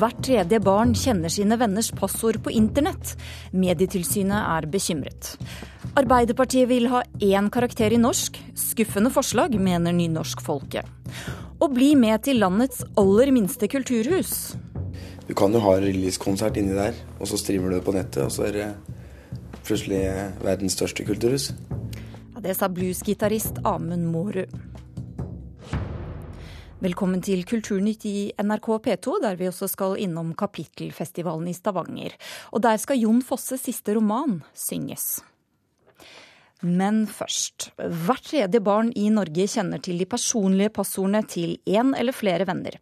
Hvert tredje barn kjenner sine venners passord på internett. Medietilsynet er bekymret. Arbeiderpartiet vil ha én karakter i norsk. Skuffende forslag, mener Nynorskfolket. Og bli med til landets aller minste kulturhus. Du kan jo ha releasekonsert inni der, og så streamer du det på nettet, og så er det plutselig verdens største kulturhus. Ja, det sa bluesgitarist Amund Mårud. Velkommen til Kulturnytt i NRK P2, der vi også skal innom Kapittelfestivalen i Stavanger. Og der skal Jon Fosses siste roman synges. Men først. Hvert tredje barn i Norge kjenner til de personlige passordene til én eller flere venner.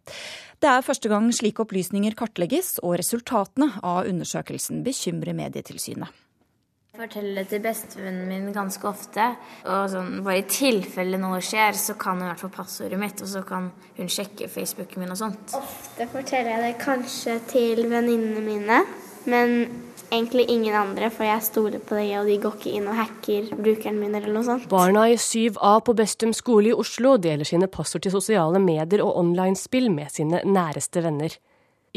Det er første gang slike opplysninger kartlegges, og resultatene av undersøkelsen bekymrer Medietilsynet. Forteller det til bestevennen min ganske ofte. Og sånn, bare i tilfelle noe skjer, så kan hun i hvert fall passordet mitt, og så kan hun sjekke Facebooken min og sånt. Ofte forteller jeg det kanskje til venninnene mine, men egentlig ingen andre, for jeg stoler på det, og de går ikke inn og hacker brukeren min eller noe sånt. Barna i 7A på Bestum skole i Oslo deler sine passord til sosiale medier og online-spill med sine næreste venner.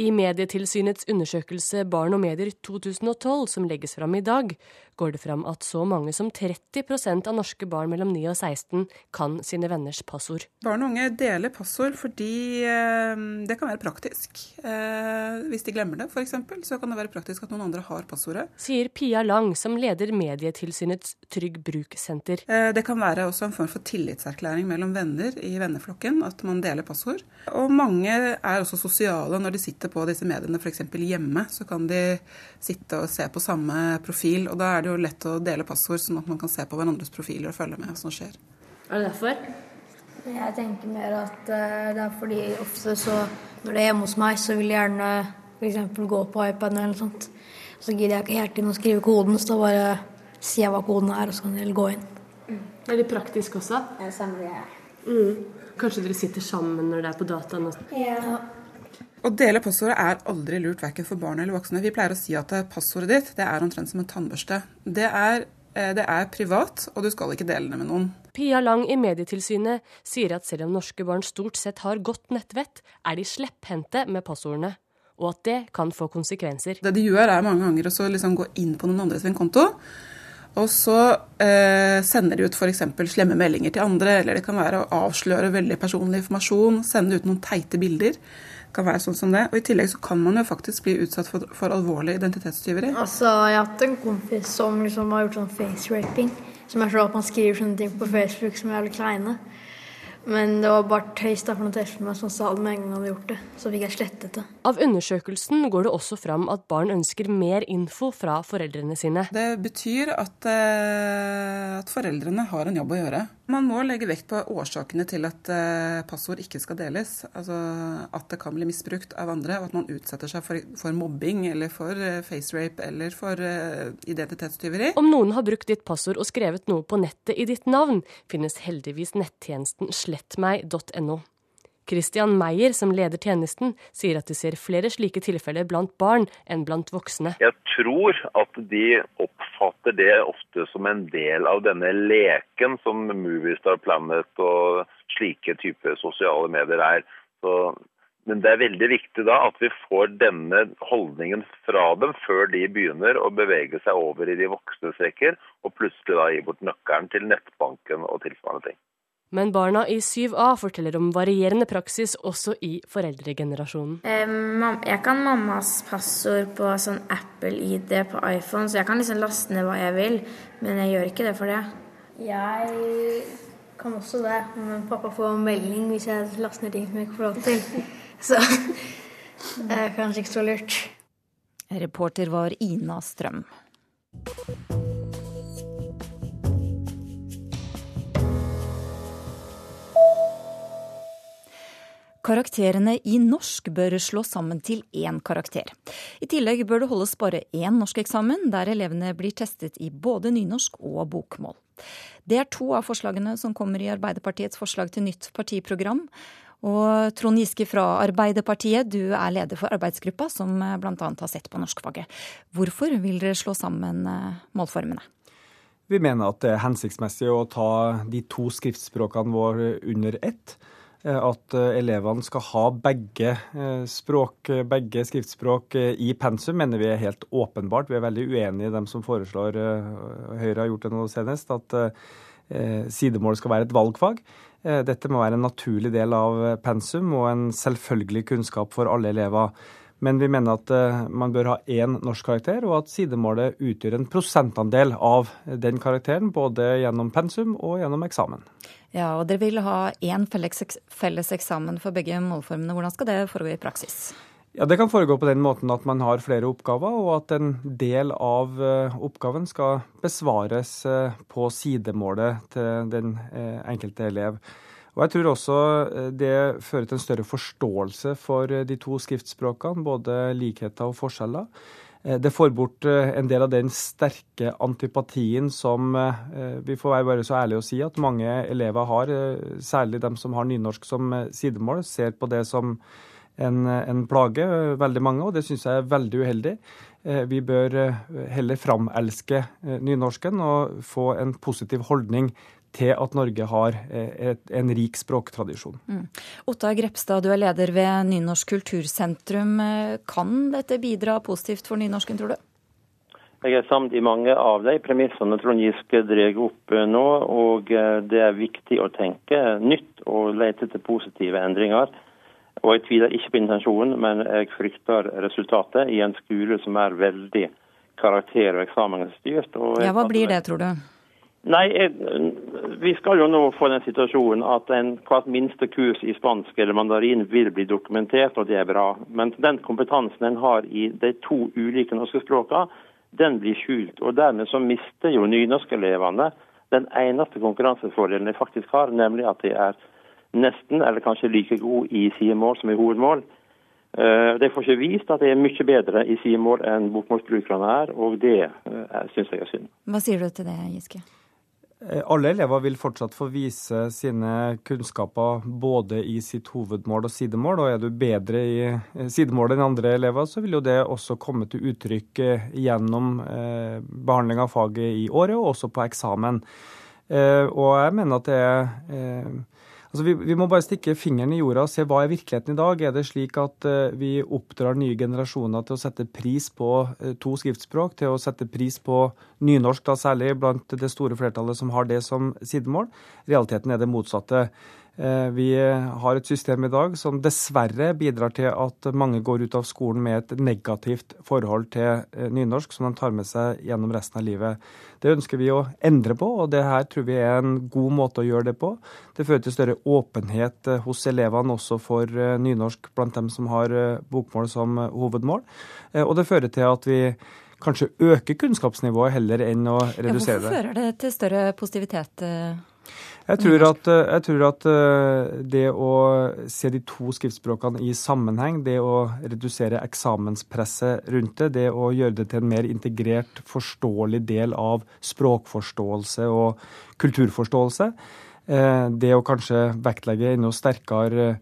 I Medietilsynets undersøkelse Barn og medier 2012, som legges fram i dag, går det fram at så mange som 30% av norske barn mellom 9 og 16 kan sine venners passord. Barn og unge deler passord fordi eh, det kan være praktisk. Eh, hvis de glemmer det, f.eks., så kan det være praktisk at noen andre har passordet. Sier Pia Lang, som leder Medietilsynets Trygg Bruk-senter. Eh, det kan være også en form for tillitserklæring mellom venner i venneflokken, at man deler passord. Og mange er også sosiale når de sitter sitter på disse mediene f.eks. hjemme, så kan de sitte og se på samme profil. Og da er det jo lett å dele passord, sånn at man kan se på hverandres profiler og følge med hva som skjer. Er det derfor? Jeg tenker mer at uh, det er fordi ofte så når det er hjemme hos meg, så vil jeg gjerne f.eks. gå på iPaden eller noe sånt. Så gidder jeg ikke helt inn å skrive koden, så da bare sier jeg hva koden er, og så kan dere gå inn. Mm. Det er litt praktisk også? Ja, samme det. Mm. Kanskje dere sitter sammen når det er på dataen? Ja. Å dele passordet er aldri lurt, verken for barn eller voksne. Vi pleier å si at passordet ditt det er omtrent som en tannbørste. Det er, eh, det er privat, og du skal ikke dele det med noen. Pia Lang i Medietilsynet sier at selv om norske barn stort sett har godt nettvett, er de slepphendte med passordene. Og at det kan få konsekvenser. Det de gjør, er mange ganger å liksom gå inn på noen andres konto. Og så eh, sender de ut f.eks. slemme meldinger til andre, eller det kan være å avsløre veldig personlig informasjon, sende ut noen teite bilder kan være sånn som det. Og I tillegg så kan man jo faktisk bli utsatt for, for alvorlig identitetstyveri. Altså, Jeg har hatt en kompis som liksom har gjort sånn face-raping. Som er så at man skriver sånne ting på Facebook som er jævlig kleine. Men det var bare tøys da for noen tester meg som sa det med en gang han hadde gjort det. Så fikk jeg slettet det. Av undersøkelsen går det også fram at barn ønsker mer info fra foreldrene sine. Det betyr at, eh, at foreldrene har en jobb å gjøre. Man må legge vekt på årsakene til at eh, passord ikke skal deles. Altså At det kan bli misbrukt av andre, og at man utsetter seg for, for mobbing eller for uh, facerape eller for uh, identitetstyveri. Om noen har brukt ditt passord og skrevet noe på nettet i ditt navn, finnes heldigvis nettjenesten slettmeg.no. Christian Meyer, som leder tjenesten, sier at de ser flere slike tilfeller blant barn enn blant voksne. Jeg tror at de oppfatter det ofte som en del av denne leken som Moviestar Planet og slike typer sosiale medier er. Så, men det er veldig viktig da at vi får denne holdningen fra dem før de begynner å bevege seg over i de voksnes rekker, og plutselig da gi bort nøkkelen til nettbanken og tilsvarende ting. Men barna i 7A forteller om varierende praksis også i foreldregenerasjonen. Jeg kan mammas passord på sånn Apple-ID på iPhone, så jeg kan liksom laste ned hva jeg vil, men jeg gjør ikke det for det. Jeg kan også det, men pappa får melding hvis jeg laster ned ting som jeg ikke får lov til. Så det er kanskje ikke så lurt. Reporter var Ina Strøm. Karakterene i norsk bør slås sammen til én karakter. I tillegg bør det holdes bare én norskeksamen, der elevene blir testet i både nynorsk og bokmål. Det er to av forslagene som kommer i Arbeiderpartiets forslag til nytt partiprogram. Og Trond Giske fra Arbeiderpartiet, du er leder for arbeidsgruppa som bl.a. har sett på norskfaget. Hvorfor vil dere slå sammen eh, målformene? Vi mener at det er hensiktsmessig å ta de to skriftspråkene våre under ett. At elevene skal ha begge språk, begge skriftspråk i pensum, mener vi er helt åpenbart. Vi er veldig uenige i dem som foreslår, Høyre har gjort det nå senest, at sidemål skal være et valgfag. Dette må være en naturlig del av pensum og en selvfølgelig kunnskap for alle elever. Men vi mener at eh, man bør ha én norskkarakter, og at sidemålet utgjør en prosentandel av den karakteren, både gjennom pensum og gjennom eksamen. Ja, og Dere vil ha én felles eksamen for begge målformene. Hvordan skal det foregå i praksis? Ja, Det kan foregå på den måten at man har flere oppgaver, og at en del av eh, oppgaven skal besvares eh, på sidemålet til den enkelte elev. Og jeg tror også eh, det fører til en større forståelse for eh, de to skriftspråkene, både likheter og forskjeller. Eh, det får bort en del av den sterke antipatien som vi får være bare så ærlige å si at mange elever har, særlig dem som har nynorsk som sidemål, ser på det som en, en plage, veldig mange, og det syns jeg er veldig uheldig. Vi bør heller framelske nynorsken og få en positiv holdning til at Norge har eh, et, en rik språktradisjon. Mm. Ottar Grepstad, du er leder ved Nynorsk kultursentrum. Eh, kan dette bidra positivt for nynorsken, tror du? Jeg er samd i mange av de premissene Trond Giske drar opp eh, nå. og Det er viktig å tenke nytt og lete etter positive endringer. Og Jeg tviler ikke på intensjonen, men jeg frykter resultatet i en skole som er veldig karakter- og eksamensstyrt. Ja, Hva blir det, tror du? Nei, Vi skal jo nå få den situasjonen at en hvert minste kurs i spansk eller mandarin vil bli dokumentert, og det er bra. Men den kompetansen en har i de to ulike norske språkene, den blir skjult. og Dermed så mister jo nynorskelevene den eneste konkurransefordelen de faktisk har, nemlig at de er nesten eller kanskje like gode i sidemål som i hovedmål. Eh, de får ikke vist at de er mye bedre i sidemål enn bokmålsbrukerne er, og det eh, syns jeg er synd. Hva sier du til det, Giske? Eh, alle elever vil fortsatt få vise sine kunnskaper både i sitt hovedmål og sidemål. og Er du bedre i sidemålet enn andre elever, så vil jo det også komme til uttrykk eh, gjennom behandling av faget i året, og også på eksamen. Og jeg mener at det er Altså vi, vi, må bare stikke fingeren i jorda og se hva er virkeligheten i dag. Er det slik at uh, vi oppdrar nye generasjoner til å sette pris på uh, to skriftspråk, til å sette pris på nynorsk, da særlig blant det store flertallet som har det som sidemål? Realiteten er det motsatte. Eh, vi har et system i dag som dessverre bidrar til at mange går ut av skolen med et negativt forhold til eh, nynorsk, som de tar med seg gjennom resten av livet. Det ønsker vi å endre på, og det her tror vi er en god måte å gjøre det på. Det fører til større åpenhet eh, hos elevene også for nynorsk blant dem som har bokmål som hovedmål. Og det fører til at vi kanskje øker kunnskapsnivået heller enn å redusere det. hvorfor fører det til større positivitet? Jeg tror, at, eh, jeg tror, at, eh, det å se de to skriftspråkene i sammenheng, det å redusere eksamenspresset rundt det, det å gjøre det til en mer integrert, forståelig del av språkforståelse og kulturforståelse, eh, det å kanskje vektlegge enda sterkere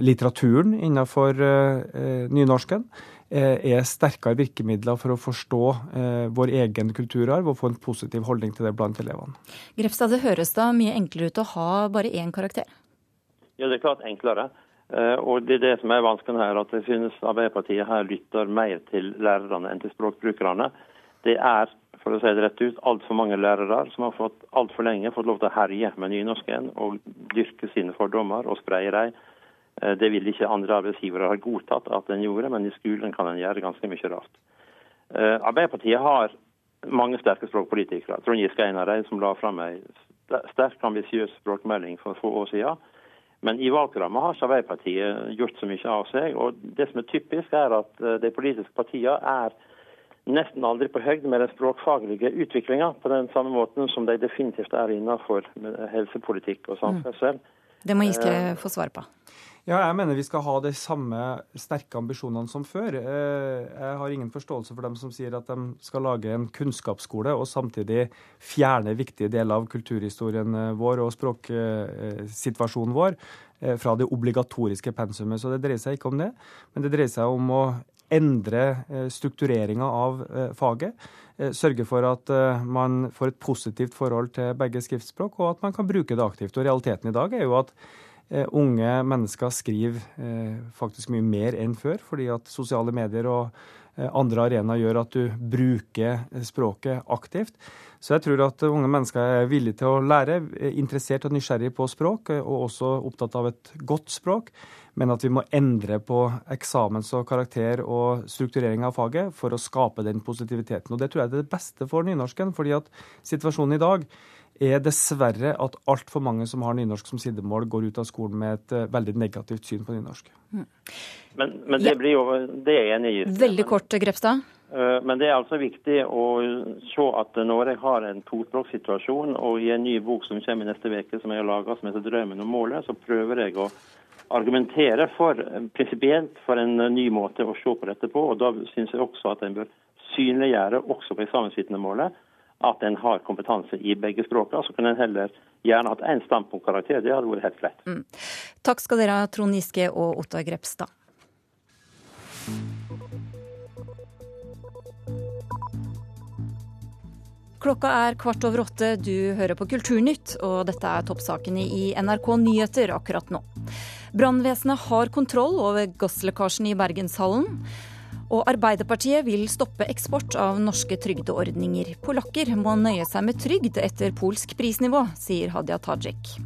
litteraturen innenfor nynorsken, Eh, er sterkere virkemidler for å forstå eh, vår egen kulturarv og få en positiv holdning til det blant elevene. Grefstad, det høres da mye enklere ut å ha bare én karakter? Ja, det er klart enklere. Eh, og det er det som er vanskelig her, at jeg synes Arbeiderpartiet her lytter mer til lærerne enn til språkbrukerne. Det er for å si det rett ut, altfor mange lærere som har fått altfor lenge fått lov til å herje med nynorsken og dyrke sine fordommer og spreie dem. Eh, det vil ikke andre arbeidsgivere ha godtatt at en gjorde, men i skolen kan en gjøre ganske mye rart. Eh, Arbeiderpartiet har mange sterke språkpolitikere. Trond Giske er en av dem som la fram en sterk, ambisiøs språkmelding for få år siden. Men i valgprogrammet har ikke Arbeiderpartiet gjort så mye av seg. og Det som er typisk, er at eh, de politiske partiene er nesten aldri på høyde med den språkfaglige utviklinga, på den samme måten som de definitivt er innenfor helsepolitikk og samferdsel. Mm. Det må Giske få svar på. Ja, jeg mener vi skal ha de samme sterke ambisjonene som før. Eh, jeg har ingen forståelse for dem som sier at de skal lage en kunnskapsskole og samtidig fjerne viktige deler av kulturhistorien eh, vår og språksituasjonen vår eh, fra det obligatoriske pensumet. Så det dreier seg ikke om det, men det dreier seg om å endre struktureringa av faget. Sørge for at man får et positivt forhold til begge skriftspråk, og at man kan bruke det aktivt. Og Realiteten i dag er jo at unge mennesker skriver eh, faktisk mye mer enn før, fordi at sosiale medier og eh, andre arenaer gjør at du bruker språket aktivt. Så jeg tror at unge mennesker er villige til å lære, interessert og nysgjerrig på språk, og også opptatt av et godt språk. Men at vi må endre på eksamens- og karakter- og strukturering av faget for å skape den positiviteten. Og Det tror jeg er det beste for nynorsken, fordi at situasjonen i dag er dessverre at altfor mange som har nynorsk som sidemål, går ut av skolen med et uh, veldig negativt syn på nynorsk. Mm. Men, men, det blir jo det er jeg enig i. Veldig kort, Grepstad. Uh, men det er altså viktig å se at når jeg har en tospråksituasjon. og i en ny bok som kommer neste uke, som jeg har laga som heter 'Drømmen om målet', så prøver jeg å argumentere for prinsipielt for en ny måte å se på dette på. og Da syns jeg også at en bør synliggjøre også på eksamensvitnemålet at en har kompetanse i begge språkene. Så kunne en heller gjerne hatt én standpunktkarakter. Det hadde vært helt greit. Mm. Takk skal dere ha, Trond Giske og Ottar Grepstad. Klokka er kvart over åtte, du hører på Kulturnytt, og dette er toppsakene i NRK Nyheter akkurat nå. Brannvesenet har kontroll over gasslekkasjen i Bergenshallen. Og Arbeiderpartiet vil stoppe eksport av norske trygdeordninger. Polakker må nøye seg med trygd etter polsk prisnivå, sier Hadia Tajik.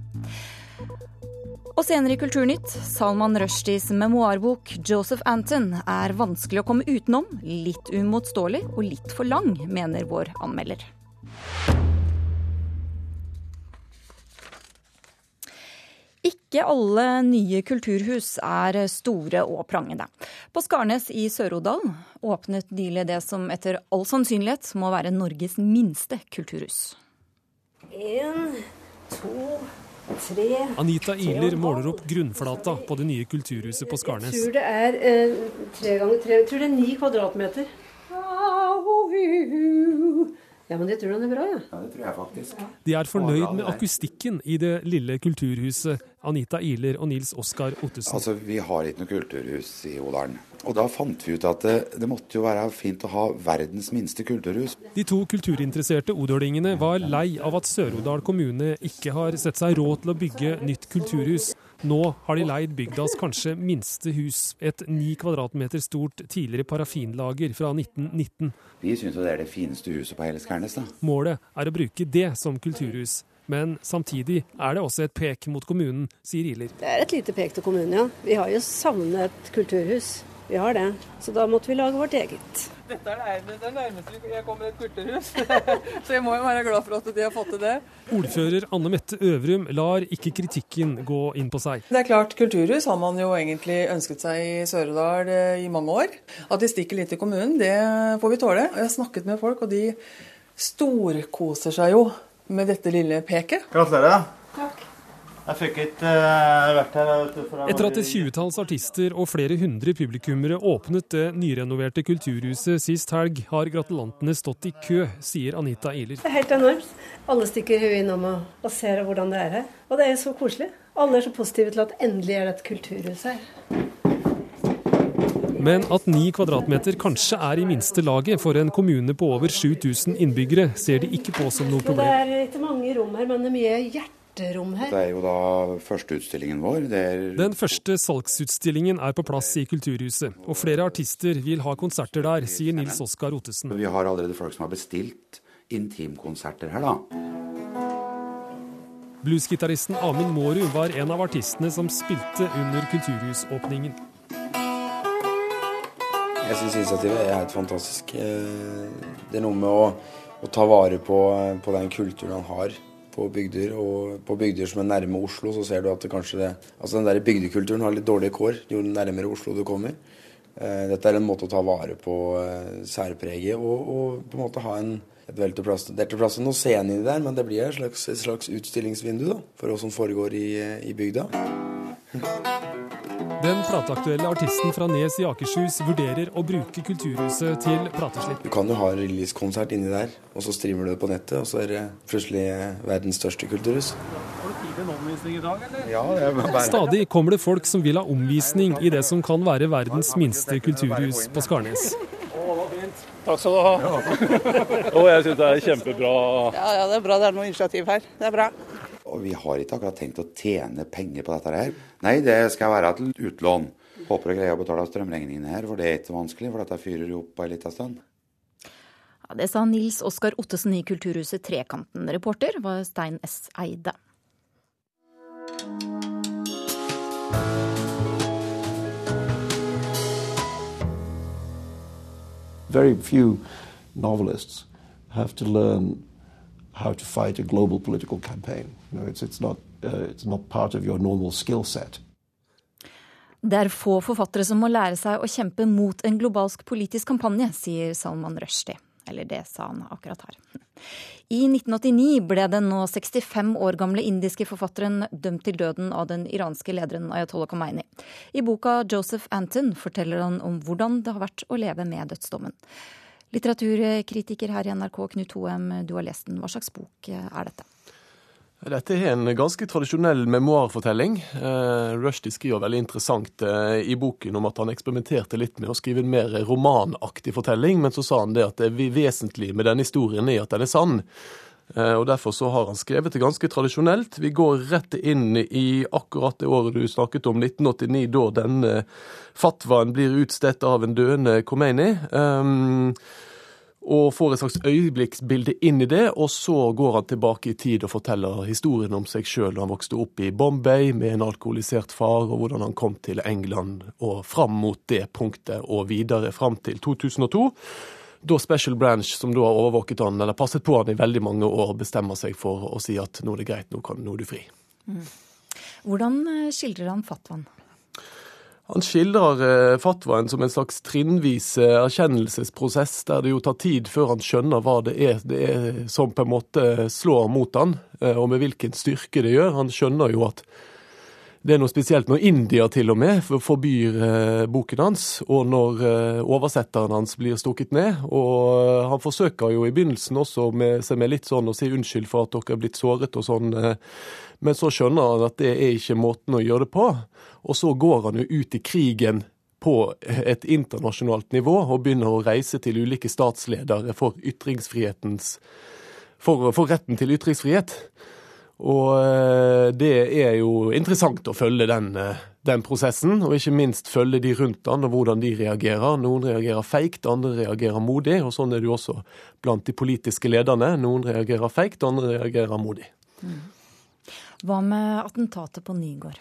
Og senere i Kulturnytt, Salman Rushdies memoarbok 'Joseph Anton' er vanskelig å komme utenom, litt uimotståelig og litt for lang, mener vår anmelder. Ikke alle nye kulturhus er store og prangende. På Skarnes i Sør-Odal åpnet nylig det som etter all sannsynlighet må være Norges minste kulturhus. En, to, tre Anita Ihler måler opp grunnflata på det nye kulturhuset på Skarnes. Jeg tror det er eh, tre ganger tre, jeg tror det er ni kvadratmeter. Ja, men det tror han er bra, ja. ja. Det tror jeg faktisk. De er fornøyd med akustikken i det lille kulturhuset. Anita Ihler og Nils Oskar Ottesen. Altså, Vi har ikke noe kulturhus i Odalen. Og da fant vi ut at det, det, måtte jo være fint å ha verdens minste kulturhus. De to kulturinteresserte odølingene var lei av at Sør-Odal kommune ikke har sett seg råd til å bygge nytt kulturhus. Nå har de leid bygdas kanskje minste hus, et ni kvadratmeter stort tidligere parafinlager fra 1919. Vi syns det er det fineste huset på hele Skernes, da. Målet er å bruke det som kulturhus. Men samtidig er det også et pek mot kommunen, sier Iler. Det er et lite pek til kommunen, ja. Vi har jo savnet kulturhus. Vi har det. Så da måtte vi lage vårt eget. Dette er det nærmeste jeg kommer et kulturhus, så jeg må jo være glad for at de har fått til det. Ordfører Anne Mette Øvrum lar ikke kritikken gå inn på seg. Det er klart, kulturhus har man jo egentlig ønsket seg i Sør-Odal eh, i mange år. At de stikker litt i kommunen, det får vi tåle. Jeg har snakket med folk, og de storkoser seg jo med dette lille peket. Gratulerer. Takk. Jeg fikk ikke uh, vært her. Etter at et tjuetalls artister og flere hundre publikummere åpnet det nyrenoverte kulturhuset sist helg, har gratulantene stått i kø, sier Anita Ihler. Det er helt enormt. Alle stikker huet innom og, og ser hvordan det er her. Og det er så koselig. Alle er så positive til at endelig er det et kulturhus her. Men at ni kvadratmeter kanskje er i minste laget for en kommune på over 7000 innbyggere, ser de ikke på som noe problem. Det er ikke mange rom her, men det er mye hjerte hjerterom her. Det er jo da førsteutstillingen vår. Den første salgsutstillingen er på plass i Kulturhuset, og flere artister vil ha konserter der, sier Nils Oskar Ottesen. Vi har allerede folk som har bestilt intimkonserter her, da. Bluesgitaristen Amund Mårud var en av artistene som spilte under kulturhusåpningen. Jeg syns initiativet er helt fantastisk. Eh, det er noe med å, å ta vare på, på den kulturen han har på bygder. Og på bygder som er nærme Oslo, så ser du at det kanskje det, altså den der bygdekulturen har litt dårlige kår jo nærmere Oslo du kommer. Eh, dette er en måte å ta vare på eh, særpreget og, og på en måte ha en, et vel til plass. Det er til plass noe scene inni der, men det blir et slags, et slags utstillingsvindu da, for hva som foregår i, i bygda. Den plateaktuelle artisten fra Nes i Akershus vurderer å bruke Kulturhuset til plateslipp. Du kan jo ha releasekonsert inni der, og så streamer du det på nettet, og så er det plutselig verdens største kulturhus. Har du tid til en omvisning i dag, eller? Ja, det er bare... Stadig kommer det folk som vil ha omvisning i det som kan være verdens minste kulturhus på Skarnes. Takk skal du ha. og jeg syns det er kjempebra. Ja, ja, det er bra det er noe initiativ her. Det er bra. Og vi har ikke akkurat tenkt å tjene penger på dette her. Nei, det skal være til utlån. Håper å greie å betale strømregningene her, for det er ikke vanskelig, for dette fyrer jo opp på ei lita stund. Ja, det sa Nils Oskar Ottesen i Kulturhuset Trekanten. Reporter var Stein S. Eide. Very few novelists have to learn how to fight a global political campaign. You know, it's, it's, not, uh, it's not part of your normal skill set. Det er få forfattere som må lære seg å kjempe mot en globalsk politisk kampanje, sier Salman Rushdie. Eller det sa han akkurat her. I 1989 ble den nå 65 år gamle indiske forfatteren dømt til døden av den iranske lederen Ayatollah Khomeini. I boka 'Joseph Anton' forteller han om hvordan det har vært å leve med dødsdommen. Litteraturkritiker her i NRK, Knut Hoem, du har lest den. Hva slags bok er dette? Dette er en ganske tradisjonell memoarfortelling. Eh, Rushdie skriver veldig interessant eh, i boken om at han eksperimenterte litt med å skrive en mer romanaktig fortelling, men så sa han det at det vesentlige med denne historien er at den er sann. Eh, og Derfor så har han skrevet det ganske tradisjonelt. Vi går rett inn i akkurat det året du snakket om, 1989, da denne fatwaen blir utstedt av en døende Khomeini. Um, og får et slags øyeblikksbilde inn i det, og så går han tilbake i tid og forteller historien om seg sjøl da han vokste opp i Bombay med en alkoholisert far, og hvordan han kom til England og fram mot det punktet og videre fram til 2002. Da Special Branch, som da har overvåket han, eller passet på han i veldig mange år, bestemmer seg for å si at nå er det greit, nå, kan, nå er du fri. Mm. Hvordan eh, skildrer han fatwaen? Han skildrer eh, fatwaen som en slags trinnvis eh, erkjennelsesprosess, der det jo tar tid før han skjønner hva det er, det er som på en måte slår mot han, og med hvilken styrke det gjør. Han skjønner jo at det er noe spesielt når India til og med forbyr eh, boken hans, og når eh, oversetteren hans blir stukket ned. Og han forsøker jo i begynnelsen også med, seg med litt sånn å si unnskyld for at dere er blitt såret og sånn. Eh, men så skjønner han at det er ikke måten å gjøre det på. Og så går han jo ut i krigen på et internasjonalt nivå og begynner å reise til ulike statsledere for ytringsfrihetens for, for retten til ytringsfrihet. Og eh, det er jo interessant å følge den, eh, den, prosessen, og ikke minst følge de rundt han og hvordan de reagerer. Noen reagerer feigt, andre reagerer modig, og sånn er det jo også blant de politiske lederne. Noen reagerer feigt, andre reagerer modig. Mm. Hva med attentatet på Nygård?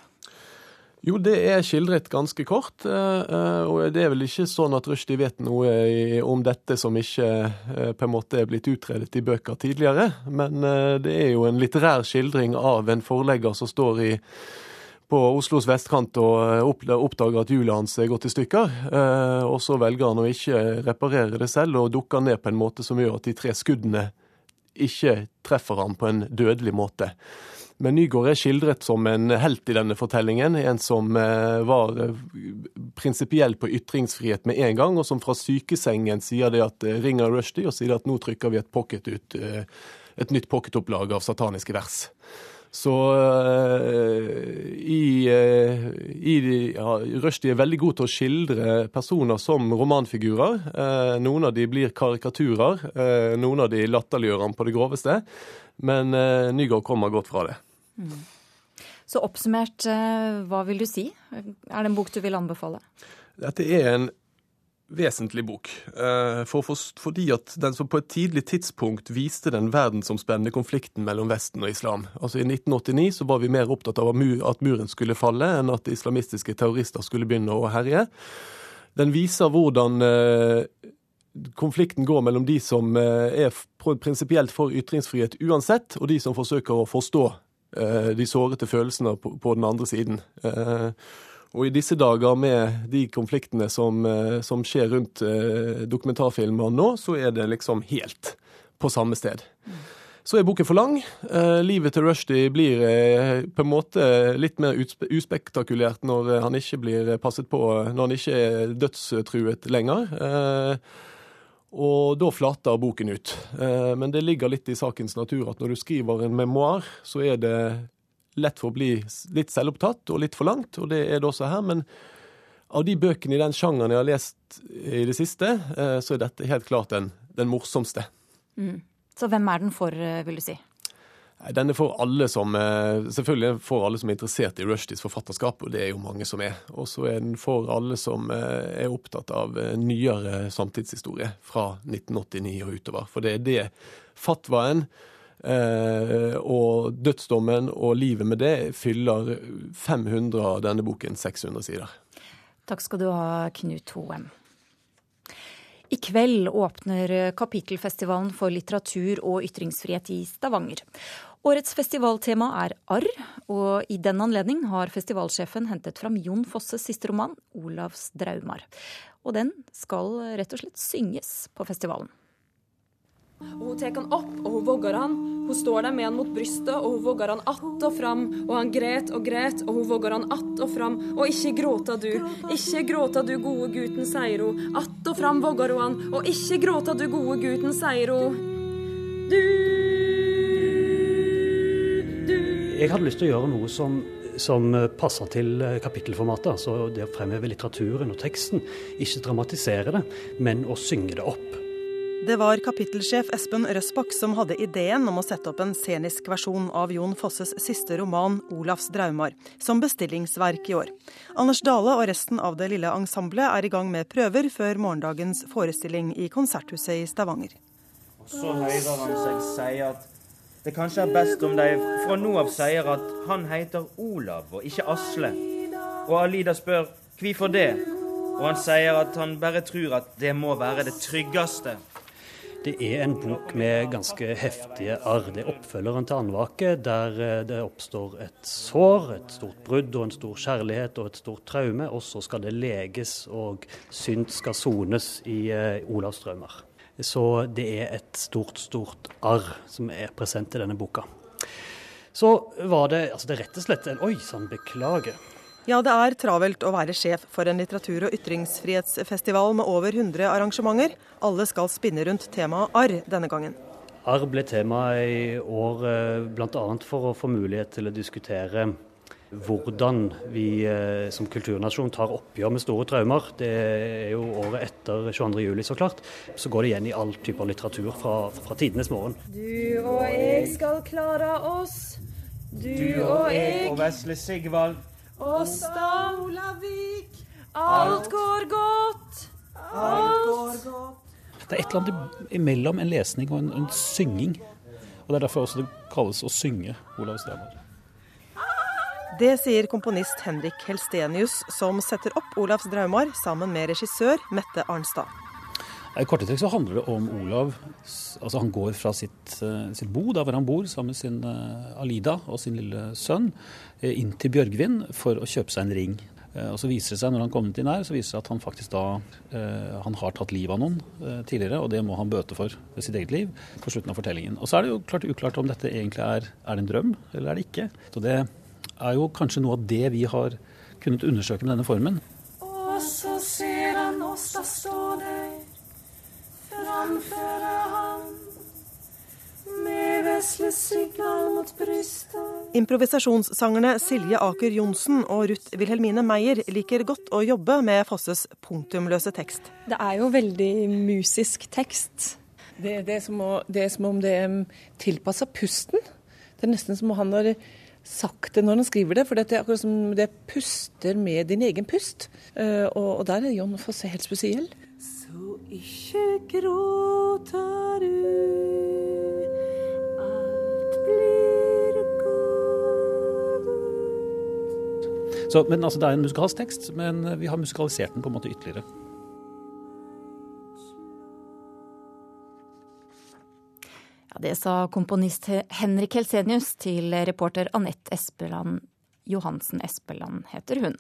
Jo, det er skildret ganske kort. Eh, eh, og det er vel ikke sånn at Rushdie vet noe om dette som ikke eh, på en måte er blitt utredet i bøker tidligere. Men det er jo en litterær skildring av en forlegger som står i på Oslos vestkant og oppdager at hjulet hans er gått i stykker. Og så velger han å ikke reparere det selv, og dukker ned på en måte som gjør at de tre skuddene ikke treffer ham på en dødelig måte. Men Nygaard er skildret som en helt i denne fortellingen. En som eh, var eh, prinsipiell på ytringsfrihet med en gang, og som fra sykesengen sier det at eh, ringer Rushdie og sier at nå trykker vi et, pocket ut, et nytt pocketopplag av sataniske vers. Så i, i ja, Rushdie er veldig god til å skildre personer som romanfigurer. Noen av de blir karikaturer, noen av de latterliggjør han på det groveste. Men Nygaard kommer godt fra det. Mm. Så oppsummert, hva vil du si? Er det en bok du vil anbefale? Dette er en vesentlig bok. Eh, for, for, fordi at den som på et tidlig tidspunkt viste den verdensomspennende konflikten mellom Vesten og islam. Altså I 1989 så var vi mer opptatt av at muren skulle falle, enn at islamistiske terrorister skulle begynne å herje. Den viser hvordan eh, konflikten går mellom de som eh, er prinsipielt for ytringsfrihet uansett, og de som forsøker å forstå de sårete følelsene på, på den andre siden. Og i disse dager med de konfliktene som, eh, som skjer rundt eh, dokumentarfilmer nå, så er det liksom helt på samme sted. Så er boken for lang. Eh, livet til Rushdie blir eh, på en måte litt mer uspektakulert når eh, han ikke blir passet på, når han ikke er dødstruet lenger. Eh, og da flater boken ut. Men det ligger litt i sakens natur at når du skriver en memoar, så er det lett for å bli litt selvopptatt og litt for langt, og det er det også her. Men av de bøkene i den sjangeren jeg har lest i det siste, eh, så er dette helt klart den, den morsomste. Mm. Så hvem er den for, eh, vil du si? Denne får alle som, eh, selvfølgelig for alle som er interessert i Rushdies forfatterskap, og det er jo mange som er. Og så er den for alle som eh, er opptatt av eh, nyere samtidshistorie fra 1989 og utover. For det er det fatwaen og dødsdommen og livet med det fyller 500 av denne boken 600 sider. Takk skal du ha, Knut Hoem. I kveld åpner Kapittelfestivalen for litteratur og ytringsfrihet i Stavanger. Årets festivaltema er arr, og i den anledning har festivalsjefen hentet fram Jon Fosses siste roman, 'Olavs draumar'. Og den skal rett og slett synges på festivalen. Og Hun tar han opp, og hun vogger han. Hun står der med han mot brystet, og hun vogger han att og fram. Og han gret og gret, og hun vogger han att og fram. Og ikke gråta du, ikke gråta du, gode gutten, sier hun. Att og fram vogger hun han, og ikke gråta du, gode gutten, sier hun. Du, du Jeg hadde lyst til å gjøre noe som som passer til kapittelformatet. Altså det å fremheve litteraturen og teksten. Ikke dramatisere det, men å synge det opp. Det var kapittelsjef Espen Røsbakk som hadde ideen om å sette opp en scenisk versjon av Jon Fosses siste roman 'Olavs draumar' som bestillingsverk i år. Anders Dale og resten av det lille ensemblet er i gang med prøver før morgendagens forestilling i Konserthuset i Stavanger. Så hører han seg si at det kanskje er best om de fra nå av sier at han heter Olav og ikke Asle. Og Alida spør hvorfor det, og han sier at han bare tror at det må være det tryggeste. Det er en bok med ganske heftige arr. Det er oppfølgeren til Andvake, der eh, det oppstår et sår, et stort brudd og en stor kjærlighet og et stort traume. Og så skal det leges, og synd skal sones i uh, Olavs drømmer. Så det er et stort, stort arr som er present i denne boka. Så var det altså det er rett og slett en Oi sann, beklager. Ja, det er travelt å være sjef for en litteratur- og ytringsfrihetsfestival med over 100 arrangementer. Alle skal spinne rundt temaet arr denne gangen. Arr ble tema i år eh, bl.a. for å få mulighet til å diskutere hvordan vi eh, som kulturnasjon tar oppgjør med store traumer. Det er jo året etter 22.07, så klart. Så går det igjen i all type litteratur fra, fra tidenes morgen. Du og jeg skal klare oss. Du, du og jeg og Vesle Sigvald Åsta Olavik, alt går godt. Alt går godt. Det er et eller annet imellom en lesning og en, en synging. Og Det er derfor også det kalles å synge Olavs draumar. Det sier komponist Henrik Helstenius, som setter opp Olavs draumar sammen med regissør Mette Arnstad. I korte trekk så handler det om Olav. altså Han går fra sitt, eh, sitt bo, der hvor han bor, sammen med sin uh, Alida og sin lille sønn, uh, inn til Bjørgvin for å kjøpe seg en ring. Og så viser det seg, når han kommer inn her, så viser det seg at han faktisk da han har tatt livet av noen tidligere, og det må han bøte for ved sitt eget liv på slutten av fortellingen. Og så er det jo klart uklart om dette egentlig er, er det en drøm, eller er det ikke. Så det er jo kanskje noe av det vi har kunnet undersøke med denne formen. Og så framføre han med vesle signal mot brystet. Improvisasjonssangerne Silje Aker Johnsen og Ruth Wilhelmine Meyer liker godt å jobbe med Fosses punktumløse tekst. Det er jo veldig musisk tekst. Det, det, er, som å, det er som om det er tilpassa pusten. Det er nesten som om han har sagt det når han skriver det, for det er akkurat som det puster med din egen pust. Uh, og, og, der er John Fosse helt spesiell. Så ikke gråter du, alt blir godt. Så, men altså, Det er en musikalsk tekst, men vi har musikalisert den på en måte ytterligere. Ja, Det sa komponist Henrik Helsenius til reporter Anette Espeland Johansen Espeland heter hun.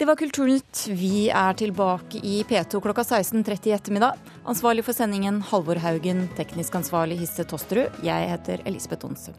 Det var Kulturnytt. Vi er tilbake i P2 klokka 16.30 i ettermiddag. Ansvarlig for sendingen Halvor Haugen, teknisk ansvarlig Hisse Tosterud. Jeg heter Elisabeth Onsum.